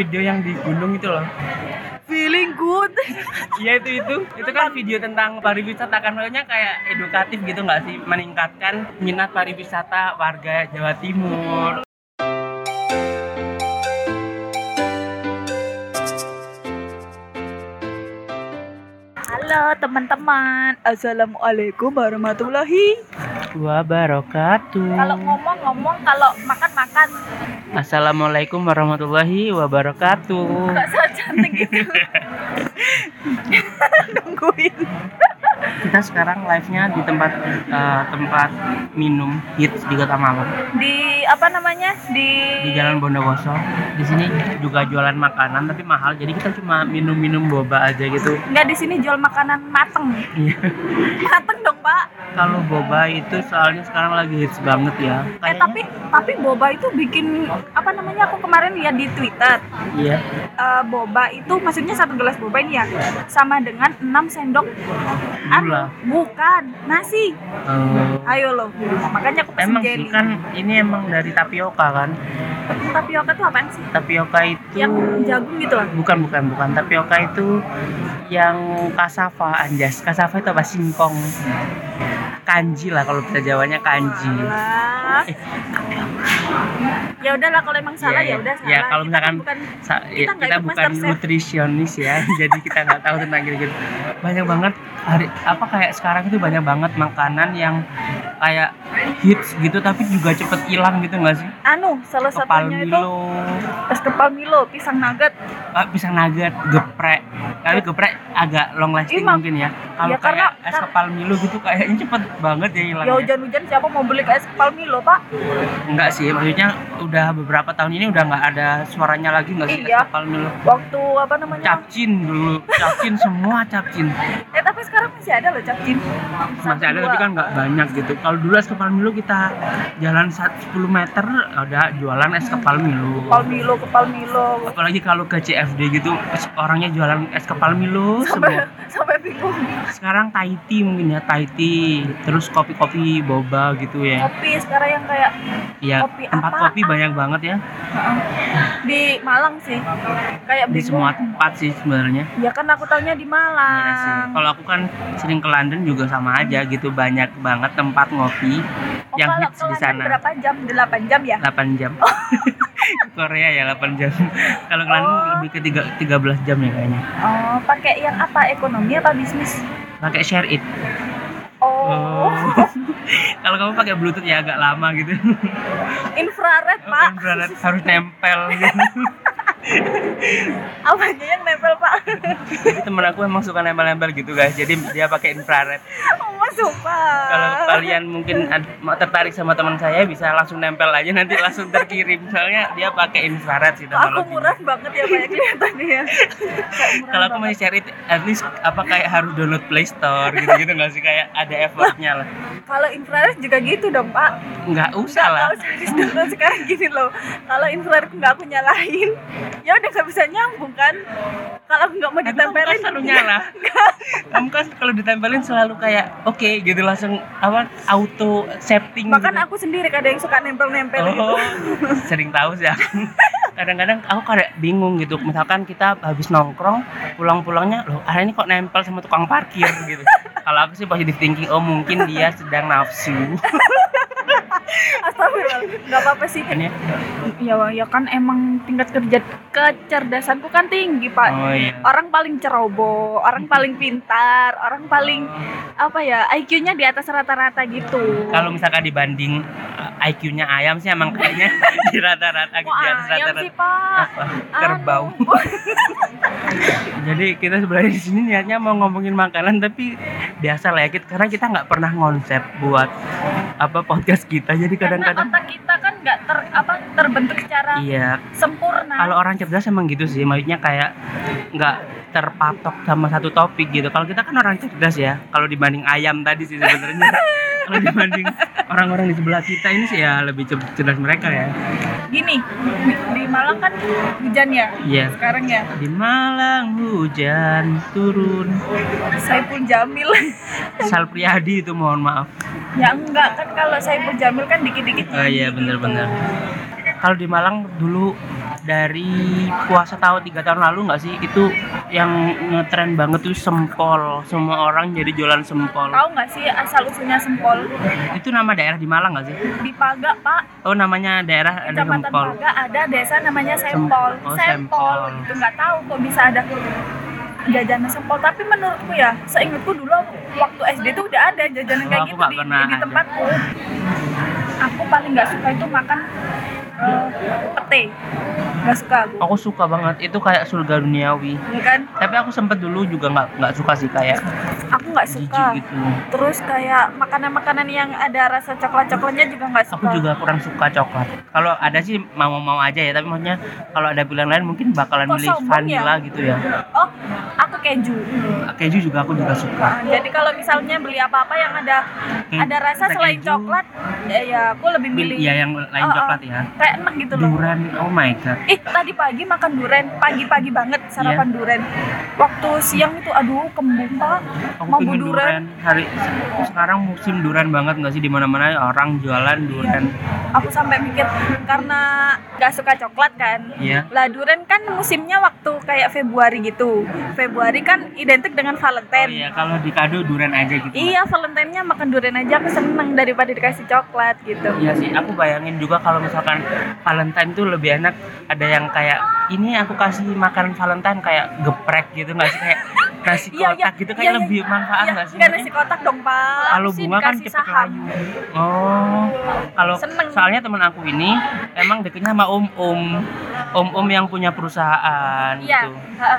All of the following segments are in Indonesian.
video yang di gunung itu loh. Feeling good. Iya itu itu. Itu kan video tentang pariwisata kan. Makanya kayak edukatif gitu nggak sih? Meningkatkan minat pariwisata warga Jawa Timur. halo teman-teman. Assalamualaikum warahmatullahi Wabarakatuh. kalau ngomong-ngomong kalau makan-makan Assalamualaikum warahmatullahi wabarakatuh. nggak so cantik gitu nungguin Kita sekarang live-nya di tempat eh, tempat minum hits di Kota Malang di apa namanya di di Jalan Bondowoso. Di sini juga jualan makanan tapi mahal jadi kita cuma minum-minum boba aja gitu. nggak di sini jual makanan mateng Iya. mateng dong pak Kalau boba itu soalnya sekarang lagi hits banget ya. eh Kayaknya- tapi tapi boba itu bikin apa namanya aku kemarin lihat di twitter Iya. eh, boba itu maksudnya satu gelas boba ini ya sama dengan 6 sendok Gula. bukan nasi Eh, ayo loh makanya aku pesen emang jelly sih kan ini emang dari tapioka kan. tapioka tuh apaan sih Tapioka itu yang jagung gitu lah bukan bukan bukan tapioka itu yang kasava anjas. Kasava itu apa singkong. Kanji lah kalau kita jawanya kanji. Alah. ya udahlah kalau emang salah Iya, ya udah iya. salah Ya, kalau Kita misalkan kan bukan Kita ya, kita bukan nutrisionis ya, jadi kita nggak tahu tentang gitu-gitu. Banyak banget hari apa kayak sekarang itu banyak banget makanan yang kayak hits gitu tapi juga cepet hilang gitu nggak sih? anu salah Kepal satunya itu Milo, es kepal Milo pisang nugget ah, pisang nugget, geprek. Tapi geprek agak long lasting Iya, Mak. mungkin ya. Kalau Ya, karena- kayak es kepal Milo gitu kayaknya cepet banget ya ya hilangnya. hujan-hujan siapa mau beli es kepal Milo pak Enggak sih, maksudnya udah beberapa tahun ini udah nggak ada suaranya lagi nggak sih Iya. es kepal Milo. waktu apa namanya Capcin dulu, capcin semua capcin. eh tapi sekarang masih ada loh capcin masih ada tapi kan nggak banyak gitu. Kalau dulu es kepal Milo kita jalan sat- 10 meter ada jualan es kepal Milo. Kepal Milo kepal Milo. Apalagi kalau ke CFD gitu orangnya jualan es kepal Milo semua. sampai sampai bingung. Sekarang Thai tea mungkin ya Thai tea terus kopi-kopi boba gitu ya. Kopi sekarang yang kayak ya Kopi tempat apaan? kopi banyak banget ya. Di Malang sih. Kayak di semua tempat sih sebenarnya. Ya kan aku taunya di Malang. Iya. Kalau aku kan sering ke London juga sama aja gitu banyak banget tempat ngopi Oh, yang kalau hits di sana. berapa jam 8 jam ya 8 jam. Korea ya 8 jam. Kalau ke London Oh. lebih ke tiga- 13 jam ya kayaknya. oh pakai yang apa ekonomi apa bisnis Pakai share it. oh, Kalau kamu pakai bluetooth ya agak lama gitu. infrared Oh, pak infrared harus nempel gitu. apanya yang nempel pak temen aku emang suka nempel-nempel gitu guys. Jadi dia pakai infrared. oh sumpah. Kalau kalian mungkin tertarik sama teman saya bisa langsung nempel aja nanti langsung terkirim. Soalnya dia pakai infrared sih aku murah banget ya kayak kelihatannya. Ya kalau aku masih share it at least apa kayak harus download Play Store gitu-gitu nggak sih? Kayak ada effortnya lah. Kalau infrared juga gitu dong pak. Nggak usah lah. Kalau serius dulu sekarang gini loh. Kalau infrared nggak aku nyalain ya udah nggak bisa nyambung kan kalau nggak mau ditempelin kan selalu nyala. kamu kan kalau ditempelin selalu kayak oke gitu langsung apa auto setting bahkan gitu. aku sendiri kadang yang suka nempel-nempel gitu. Oh sering tahu sih aku. Kadang-kadang aku kayak bingung gitu. Misalkan kita habis nongkrong pulang-pulangnya loh hari ini kok nempel sama tukang parkir gitu. Kalau aku sih positive thinking oh mungkin dia sedang nafsu nggak apa-apa sih. Kan ya ya ya kan emang tingkat kerja kecerdasanku kan tinggi pak. Oh iya. Orang paling ceroboh orang paling pintar orang paling apa ya IQ-nya di atas rata-rata gitu. Kalau misalkan dibanding IQ-nya ayam sih emang kayaknya di rata-rata Kok di atas rata-rata. sih pak? Apa? Kerbau. Jadi kita sebenarnya di sini niatnya mau ngomongin makanan tapi biasa lah ya kita, karena kita nggak pernah konsep buat apa podcast kita. Jadi karena kadang-kadang otak kita kan nggak ter apa terbentuk secara iya. sempurna. Kalau orang cerdas emang gitu sih. Maksudnya kayak nggak terpatok sama satu topik gitu. Kalau kita kan orang cerdas ya kalau dibanding ayam tadi sih sebenarnya kalau dibanding orang-orang di sebelah kita ini sih ya lebih cer- cerdas mereka ya. Gini di Malang kan hujan ya? Iya. Sekarang ya? Di Malang hujan turun. Saipul Jamil. Sal Priadi itu mohon maaf. Ya enggak kan kalau Saipul Jamil kan dikit-dikit oh iya gitu. Kalau di Malang dulu dari puasa tahun tiga tahun lalu nggak sih itu yang ngetren banget tuh sempol semua orang jadi jualan sempol Tahu nggak sih asal usulnya sempol? itu nama daerah di Malang nggak sih Di Paga, Pak. oh namanya daerah ada Kecamatan sempol Paga ada desa namanya Sempol. oh, sempol. Sempol. Gitu nggak tahu kok bisa ada jajanan sempol tapi menurutku ya seingatku dulu waktu SD tuh udah ada jajanan Oh, kayak gitu di, di tempatku aku paling nggak suka itu makan pete. Nggak suka aku. Aku suka banget. Itu kayak surga duniawi. Ya kan? Tapi aku sempet dulu juga nggak nggak suka sih kayak aku nggak suka. gitu. Terus kayak makanan-makanan yang ada rasa coklat-coklatnya juga nggak suka. aku juga kurang suka coklat. Kalau ada sih mau mau aja ya tapi maksudnya kalau ada pilihan lain mungkin bakalan Kok milih sombong vanilla ya? gitu ya. Oh aku keju. Keju juga aku juga suka. Jadi kalau misalnya beli apa-apa yang ada Hmm, ada rasa rasa selain keju. coklat ya, ya aku lebih milih ya yang lain Oh, oh. coklat ya kayak enak gitu loh durian oh my god Ih, tadi pagi makan duren, pagi-pagi banget sarapan Iya. duren. Waktu siang itu aduh kembung, Pak. aku Mau duren. durian hari sekarang musim durian banget nggak sih di mana mana orang jualan durian Aku sampai mikir karena gak suka coklat kan. Iya. Lah duren kan musimnya waktu kayak Februari gitu. Februari kan identik dengan oh Valentine. iya kalau di kado durian aja gitu Iya, Valentine-nya makan durian aja aku seneng daripada dikasih coklat gitu. Iya sih, aku bayangin juga kalau misalkan Valentine tuh lebih enak ada yang kayak ini aku kasih makan Valentine kayak geprek gitu nggak sih kayak nasi Iya, iya, kotak gitu kayak iya, iya. lebih manfaat Iya, nggak sih? nggak nasi kotak dong, Pak. Kalau bunga kan cepet saham. layu. Oh, kalau soalnya temen aku ini emang deketnya sama om-om, om-om yang punya perusahaan Iya. gitu. ha.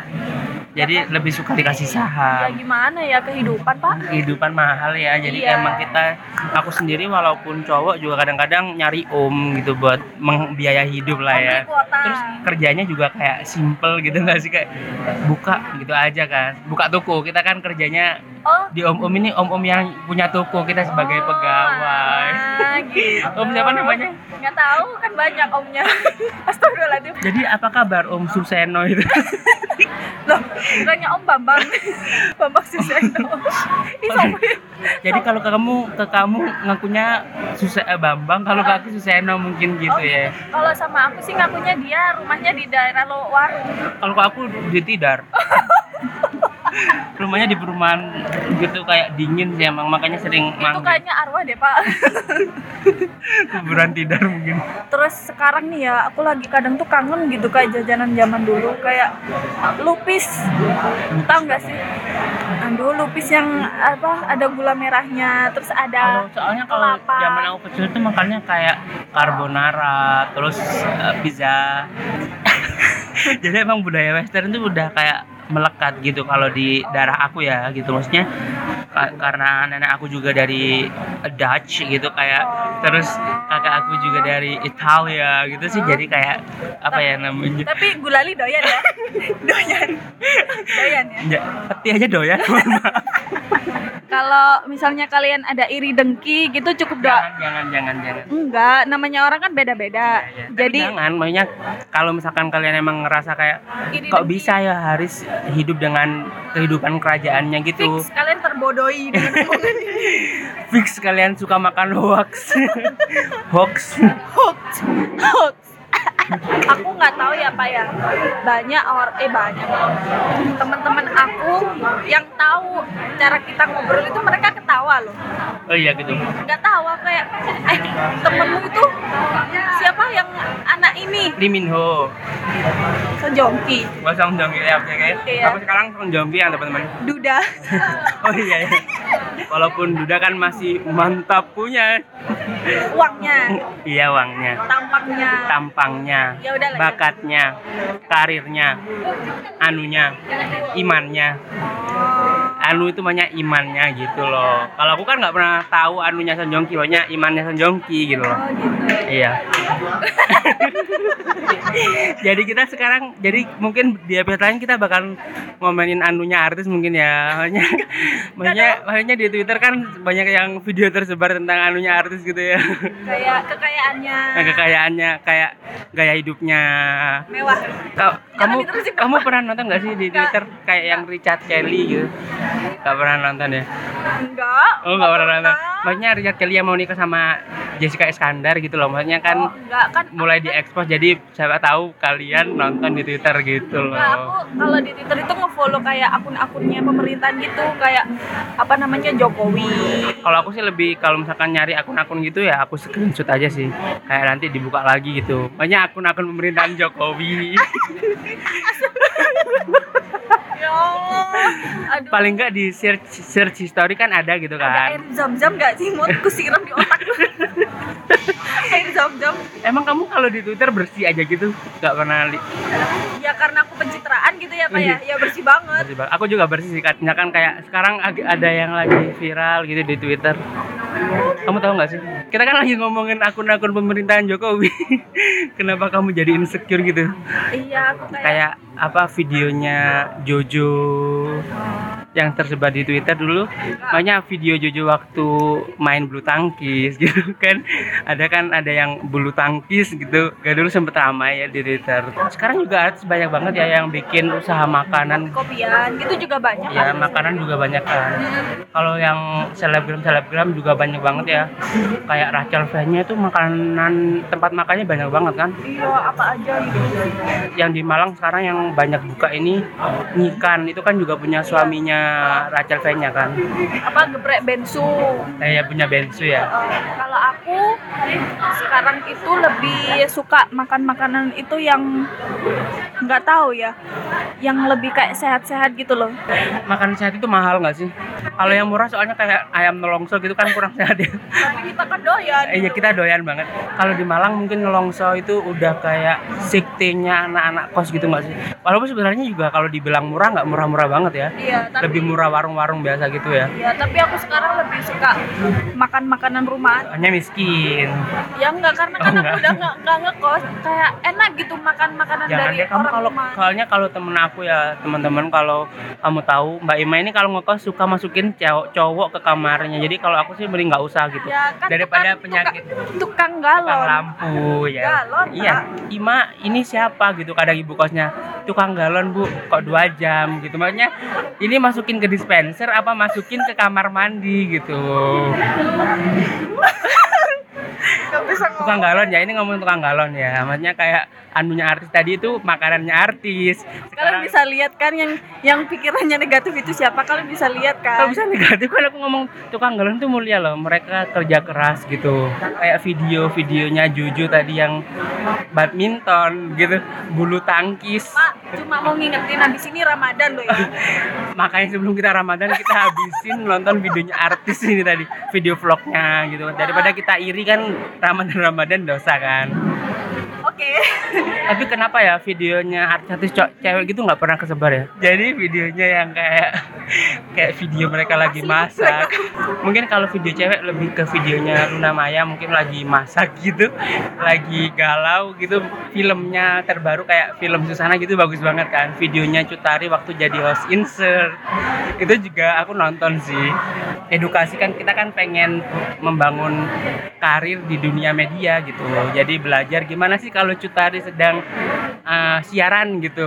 Jadi lebih suka dikasih Ya saham. gimana ya kehidupan, Pak? kehidupan mahal ya jadi Iya. emang kita aku sendiri walaupun cowok juga kadang-kadang nyari om gitu buat membiaya hidup lah ya terus kerjanya juga kayak simple gitu nggak sih kayak buka gitu aja kan buka toko kita kan kerjanya Oh, di om om ini om om yang punya toko kita sebagai Oh, pegawai gitu. om siapa namanya Nggak tahu kan banyak omnya. Astagfirullahaladzim. jadi apa kabar om Suseno itu Loh, bukannya Om Bambang. Bambang Suseno. Jadi kalau ke kamu ke kamu ngakunya Susah eh, Bambang kalau ke aku Suseno mungkin gitu Oh, ya Kalau sama aku sih ngakunya dia rumahnya di daerah Lowarung. kalau ke aku di tidar rumahnya di perumahan gitu kayak dingin sih emang makanya sering Itu manggung kayaknya arwah deh, Pak. kuburan tidar mungkin Terus sekarang nih ya, aku lagi kadang tuh kangen gitu kayak jajanan zaman dulu kayak lupis. Tahu nggak sih? Aduh, lupis yang apa? Ada gula merahnya, terus ada soalnya kalau zaman aku kecil tuh makannya kayak carbonara terus eh, pizza jadi emang budaya western tuh udah kayak melekat gitu kalau di darah aku ya gitu maksudnya ka- karena nenek aku juga dari Dutch gitu kayak terus kakak aku juga dari Italia gitu sih jadi kayak apa ya namanya Tapi gulali doyan ya? doyan. doyan ya. Ya, peti aja doyan. Kalau misalnya kalian ada iri dengki gitu cukup doa. jangan jangan jangan jangan Enggak, namanya orang kan beda-beda. Ya, ya. Tapi Jadi jangan maksudnya kalau misalkan kalian emang ngerasa kayak Iri kok dengki. bisa ya Haris hidup dengan kehidupan kerajaannya gitu fix kalian terbodohi dengan fix kalian suka makan hoax hoax hoax hoax aku nggak tahu ya pak ya. Banyak orang eh banyak. Teman-teman aku yang tahu cara kita ngobrol itu mereka ketawa loh. Oh iya gitu. Nggak tahu kayak eh temenmu itu siapa yang anak ini? Lee Min Ho. Sejongki Gak Song Joong Ki ya oke oke. Iya. tapi sekarang Song yang teman-teman. Duda. Oh iya iya walaupun Duda kan masih mantap punya. Uangnya. Iya uangnya. Tampangnya. Tampangnya Ya udah lah, ya. bakatnya karirnya anunya imannya anu itu banyak imannya gitu loh. Kalau aku kan nggak pernah tahu anunya Son Joong Ki pokoknya imannya Son Joong Ki gitu loh. Oh gitu. Iya. Jadi kita sekarang jadi mungkin di episode lain kita bakal ngomenin anunya artis mungkin ya. Maksudnya maksudnya, maksudnya di Twitter kan banyak yang video tersebar tentang anunya artis gitu ya. Kayak kekayaannya. Nah, kekayaannya kayak gaya hidupnya. Mewah. Ka- kamu kamu pernah nonton nggak sih di. Twitter kayak yang Richard Kelly gitu Gak pernah nonton ya? Enggak. Oh nggak pernah nonton. Maksudnya Richard Kelly yang mau nikah sama Jessica Iskandar gitu loh. Maksudnya Oh, kan enggak kan mulai diekspos jadi siapa tahu kalian nonton di Twitter gitu loh. Enggak, aku kalau di Twitter itu nge-follow kayak akun-akunnya pemerintahan gitu, kayak apa namanya Jokowi. Kalau aku sih lebih kalau misalkan nyari akun-akun gitu ya aku screenshot aja sih. Kayak nanti dibuka lagi gitu. Banyak akun-akun pemerintahan Jokowi. Allah. Aduh. Paling nggak di search search history kan ada gitu ada kan. air zam-zam gak sih? Mau aku siram di otak. air zam-zam. Emang kamu kalau di Twitter bersih aja gitu? Nggak pernah li- Ya karena aku pencitraan gitu ya, Pak ya. Iya. Ya bersih banget. bersih banget. Aku juga bersih sih. Katanya kan kayak sekarang ada yang lagi viral gitu di Twitter. Kamu tahu nggak sih? Kita kan lagi ngomongin akun-akun pemerintahan Jokowi. Kenapa kamu jadi insecure gitu? Iya, aku kayak, Kayak apa videonya Jojo yang tersebar di Twitter dulu. Banyak video Jojo waktu main bulu tangkis gitu kan. Ada kan ada yang bulu tangkis gitu. Gak dulu sempet ramai ya di Twitter. Sekarang juga artis banyak banget ya yang bikin usaha makanan. Kopian gitu juga banyak ya kan. makanan juga banyak kan. Kalau yang selebgram selebgram juga banyak banget ya. Kayak Rachel V-nya itu makanan tempat makannya banyak banget kan. Iya, apa aja gitu. yang di Malang sekarang yang banyak buka ini Nikan itu kan juga punya suaminya Rachel V-nya kan? Apa geprek bensu. kayak punya Bensu ya. Eh, kalau aku sekarang itu lebih suka makan makanan itu yang nggak tahu ya yang lebih kayak sehat-sehat gitu loh. Makan sehat itu mahal nggak sih kalau yang murah soalnya kayak ayam nelongso gitu kan kurang sehat ya tapi kita kan doyan Iya gitu. kita doyan banget. Kalau di Malang mungkin nelongso itu udah kayak siktinya anak-anak kos gitu nggak sih? Walaupun sebenarnya juga kalau dibilang murah nggak murah-murah banget ya. iya tapi Lebih murah warung-warung biasa gitu ya. Iya, tapi aku sekarang lebih suka makan makanan rumahan. Hanya miskin. Ya enggak karena Oh, kan aku enggak. udah enggak enggak ngekos, kayak enak gitu makan makanan Jangan dari deh kamu orang kalau soalnya kalau temen aku ya teman-teman kalau kamu tahu Mbak Ima ini kalau ngekos suka masukin cowok cowok ke kamarnya. Jadi kalau aku sih mending nggak usah gitu. Ya kan Daripada tukang- penyakit tukang, tukang galon. tukang lampu ya. Galon, iya, Ima ini siapa gitu kadang ibu kosnya tukang galon bu kok dua jam gitu makanya ini masukin ke dispenser apa masukin ke kamar mandi gitu Tukang galon ya ini ngomong tukang galon ya. Maksudnya kayak anunya artis tadi itu makanannya artis. Kalian bisa lihat kan yang yang pikirannya negatif itu siapa? Kalian bisa lihat kalau kan? bisa negatif kan aku ngomong tukang galon itu mulia loh. Mereka kerja keras gitu. Kayak video-videonya Juju tadi yang badminton gitu. Bulu tangkis. Pak, cuma mau ngingetin habis ini Ramadan loh ya. makanya sebelum kita Ramadan kita habisin nonton videonya artis ini tadi. Video vlognya gitu. Daripada kita iri kan Ramadan Ramadan dosa kan. Tapi kenapa ya videonya artis co- cewek gitu nggak pernah kesebar ya? Jadi videonya yang kayak kayak video mereka lagi masak. mungkin kalau video cewek lebih ke videonya Luna Maya mungkin lagi masak gitu lagi galau gitu filmnya terbaru kayak film Susana gitu bagus banget kan. Videonya Cutari waktu jadi host insert. Itu juga aku nonton sih. Edukasi kan kita kan pengen membangun karir di dunia media gitu. Jadi belajar gimana sih kalau Cutari sedang uh, siaran gitu.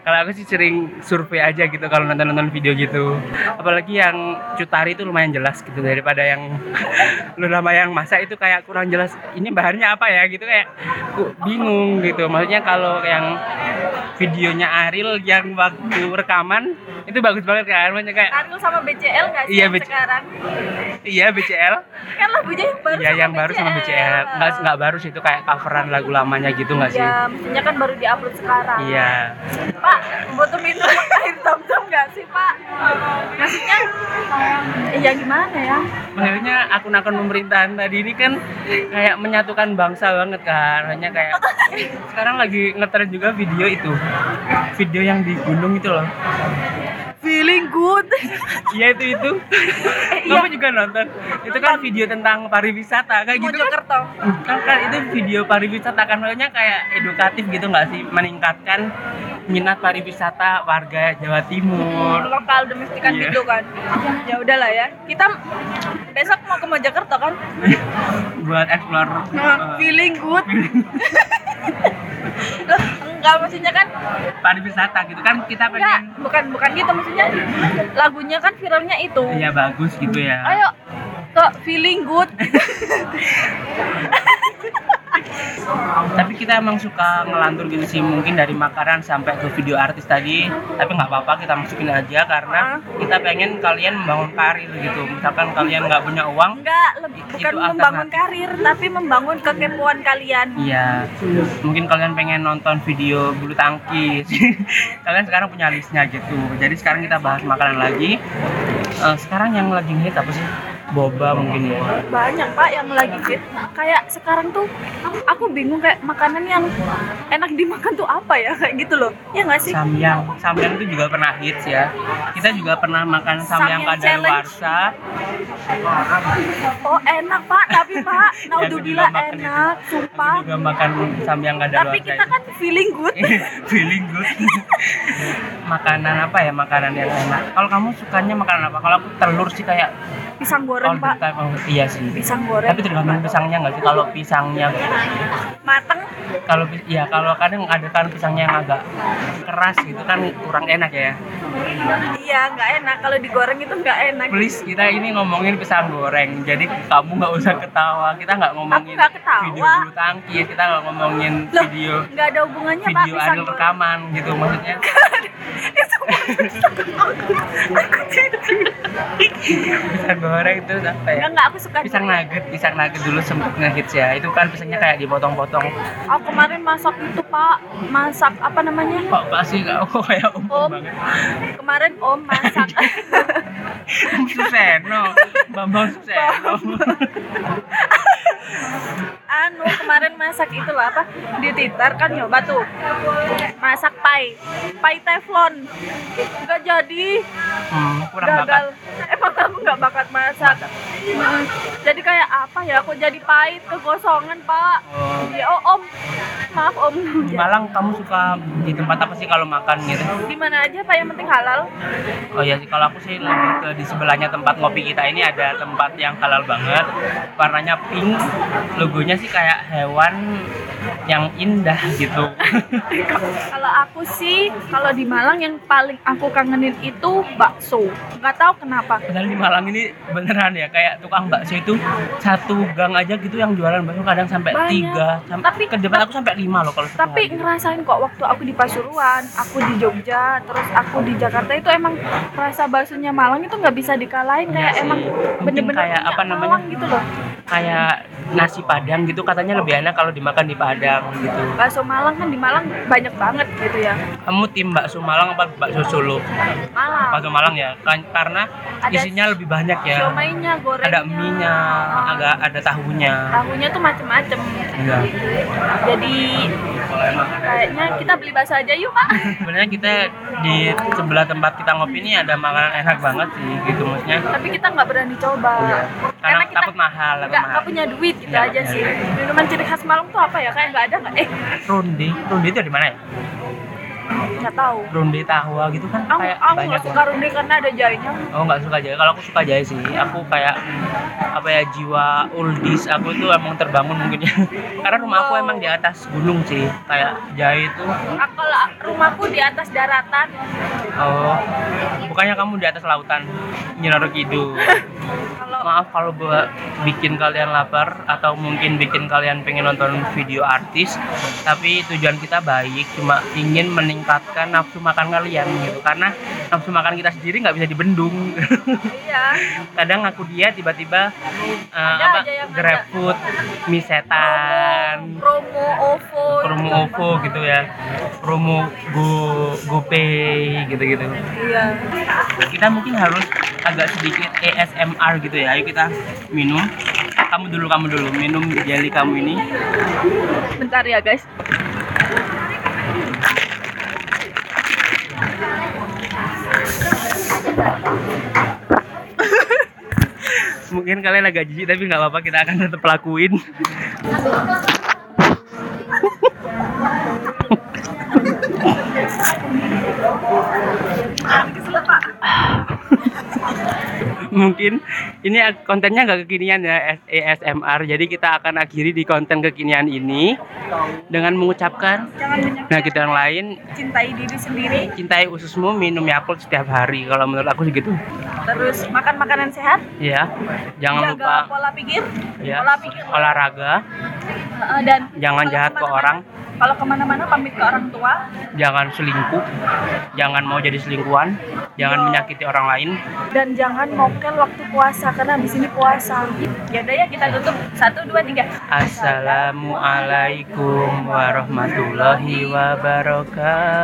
Kalau aku sih sering survei aja gitu kalau nonton nonton video gitu. Apalagi yang Cutari itu lumayan jelas gitu daripada yang lu nama yang masak itu kayak kurang jelas ini bahannya apa ya? gitu kayak bingung gitu. Maksudnya kalau yang videonya Ariel yang waktu rekaman itu bagus banget kan? Maksudnya kayak Ariel sama BCL nggak sih Iya, BC- sekarang? iya BCL Kan lagunya yang baru Iya sama yang baru sama BCL nggak nggak baru sih itu kayak coveran lagu lamanya gitu nggak sih Ya, mestinya kan baru diupload sekarang. iya Pak, butuh minum air zam-zam nggak sih, Pak? Maksudnya, ya gimana ya? Maksudnya akun-akun pemerintahan tadi ini kan kayak menyatukan bangsa banget kan hanya kayak sekarang lagi ngetren juga video itu video yang di gunung itu loh Feeling good. iya itu itu kamu juga nonton itu kan video tentang pariwisata kayak gitu kan Mojokerto. kan, kan itu video pariwisata kan maksudnya kayak edukatif gitu nggak sih meningkatkan minat pariwisata warga Jawa Timur lokal domestikan Iya. gitu kan. Ya udahlah ya. Kita besok mau ke Mojokerto kan? buat explore Nah, eh, feeling good. Enggak maksudnya kan pariwisata gitu. Kan kita enggak pengen bukan bukan gitu. Maksudnya lagunya kan viralnya itu. Ya bagus gitu ya. Ayo ke feeling good tapi kita emang suka ngelantur gitu sih mungkin dari makanan sampai ke video artis tadi tapi nggak apa-apa kita masukin aja karena kita pengen kalian membangun karir gitu misalkan kalian nggak punya uang lebih bukan membangun karir tapi membangun kekepoan kalian Iya, mungkin kalian pengen nonton video bulu tangkis. kalian sekarang punya listnya gitu. Jadi sekarang kita bahas makanan lagi. Eh, sekarang yang lagi hit apa sih? Boba mungkin ya. banyak pak yang lagi hit kayak sekarang tuh aku bingung kayak makanan yang enak dimakan tuh apa ya kayak gitu loh ya nggak sih Samyang, samyang itu juga pernah hits ya. Kita juga pernah makan samyang Samyang kadaluarsa. oh enak pak tapi pak naudzubillah makan itu. enak Aku sumpah juga makan samyang tapi kadaluarsa. kita kan feeling good feeling good. makanan apa ya makanan yang enak? Kalau kamu sukanya makanan apa? Kalau aku telur sih kayak pisang all goreng the pak? time. Oh, iya sih. pisang goreng tapi tergantung pisangnya nggak sih? Kalau pisangnya mateng? Kalau ya kalau kadang ada kan pisangnya yang agak keras gitu kan kurang enak ya. Iya nggak enak. Kalau digoreng itu nggak enak. Please kita ini ngomongin pisang goreng. Jadi kamu nggak usah ketawa. Kita nggak ngomongin ketawa. video bulu tangkis. Kita nggak ngomongin Loh, video nggak ada hubungannya pak video pisang adil goreng. rekaman gitu maksudnya. Pisang goreng itu apa ya? Nggak nggak aku suka pisang durian. nugget pisang nugget dulu sempet ngehits ya. Itu kan pisangnya kayak dipotong-potong. Aku kemarin masak itu pak. Masak apa namanya? Kok pasti kok kayak umum om. banget. Kemarin om masak. Suseno, Bambang Suseno. anu kemarin masak itu lah apa? Di Twitter kan nyoba tuh. Masak pai. Pai teflon. Nggak jadi. Hmm, kurang gagal. bakat. emang kamu nggak bakat masak? Jadi kayak apa ya? Kok jadi pahit kegosongan pak. Oh. ya oh om. Maaf om. Di Malang kamu suka di tempat apa sih kalau makan gitu? di mana aja pak yang penting halal? Oh sih. Kalau aku sih lebih ke di sebelahnya tempat ngopi kita ini ada tempat yang halal banget. Warnanya pink, logonya sih kayak hewan yang indah gitu. kalau aku sih kalau di Malang yang paling aku kangenin itu bakso nggak tahu kenapa Padahal di Malang ini beneran ya kayak tukang bakso itu satu gang aja gitu yang jualan bakso kadang sampai Banyak. tiga, sampai Tapi- ke depan aku sampai lima loh kalau tapi hari. ngerasain kok waktu aku di Pasuruan aku di Jogja terus aku di Jakarta itu emang rasa baksonya Malang itu nggak bisa dikalahin kayak sih. emang bener-bener kayak apa namanya? Malang gitu loh kayak nasi padang gitu katanya lebih enak kalau dimakan di Padang gitu. bakso Malang kan di Malang banyak banget gitu ya Kamu tim bakso Malang apa bakso Solo? Malang Bakso Malang ya, kan karena Ada isinya lebih banyak ya. siomainya gorengnya Ada mie-nya, ah, agak ada tahunya. tahunya tuh macem-macem Iya. jadi kayaknya kita beli bakso aja yuk pak Sebenarnya kita di sebelah tempat kita ngopi ini ada makanan enak banget sih gitu maksudnya. tapi kita nggak berani coba Iya. Karena Karena kita takut mahal, nggak mahal. nggak punya duit gitu Iya, aja iya. sih minuman ciri khas Malang tuh apa ya kayak nggak ada nggak eh Ronde, ronde itu di mana ya? Nggak tahu Ronde tahua gitu kan aku kayak aku banyak suka runde karena ada jahenya Oh nggak suka jahe. Kalau aku suka jahe sih. Aku kayak apa ya jiwa oldies. Aku itu emang terbangun mungkin ya. Karena rumah aku emang di atas gunung sih. Kayak jahe itu. Ah, kalau rumahku di atas daratan Oh, bukannya kamu di atas lautan Nyinoro Kidul. Maaf kalau gua bikin kalian lapar atau mungkin bikin kalian pengen nonton video artis, tapi tujuan kita baik, cuma ingin meningkatkan nafsu makan kalian gitu. Karena nafsu makan kita sendiri nggak bisa dibendung. iya kadang aku dia tiba-tiba uh, Ada apa yang ada. GrabFood mie setan promo OVO promo OVO gitu ya promo Go GoPay gitu-gitu iya kita mungkin harus agak sedikit ASMR gitu ya. Ayo kita minum. Kamu dulu kamu dulu. Minum jelly kamu ini. Bentar ya guys. Mungkin kalian agak jijik tapi nggak apa-apa. Kita akan tetap lakuin mungkin ini kontennya nggak kekinian ya ASMR jadi kita akan akhiri di konten kekinian ini dengan mengucapkan nah kita yang lain cintai diri sendiri. cintai ususmu minum Yakult setiap hari kalau menurut aku segitu Terus makan makanan sehat. ya jangan jaga lupa pola pikir. ya Pola pikir. olahraga Uh, dan Jangan jahat ke orang. Kalau ke mana-mana pamit ke orang tua. jangan selingkuh jangan mau jadi selingkuhan jangan Yo. menyakiti orang lain dan jangan mokel waktu puasa karena di sini puasa. Ya udah ya kita tutup satu dua tiga. Assalamualaikum warahmatullahi wabarakatuh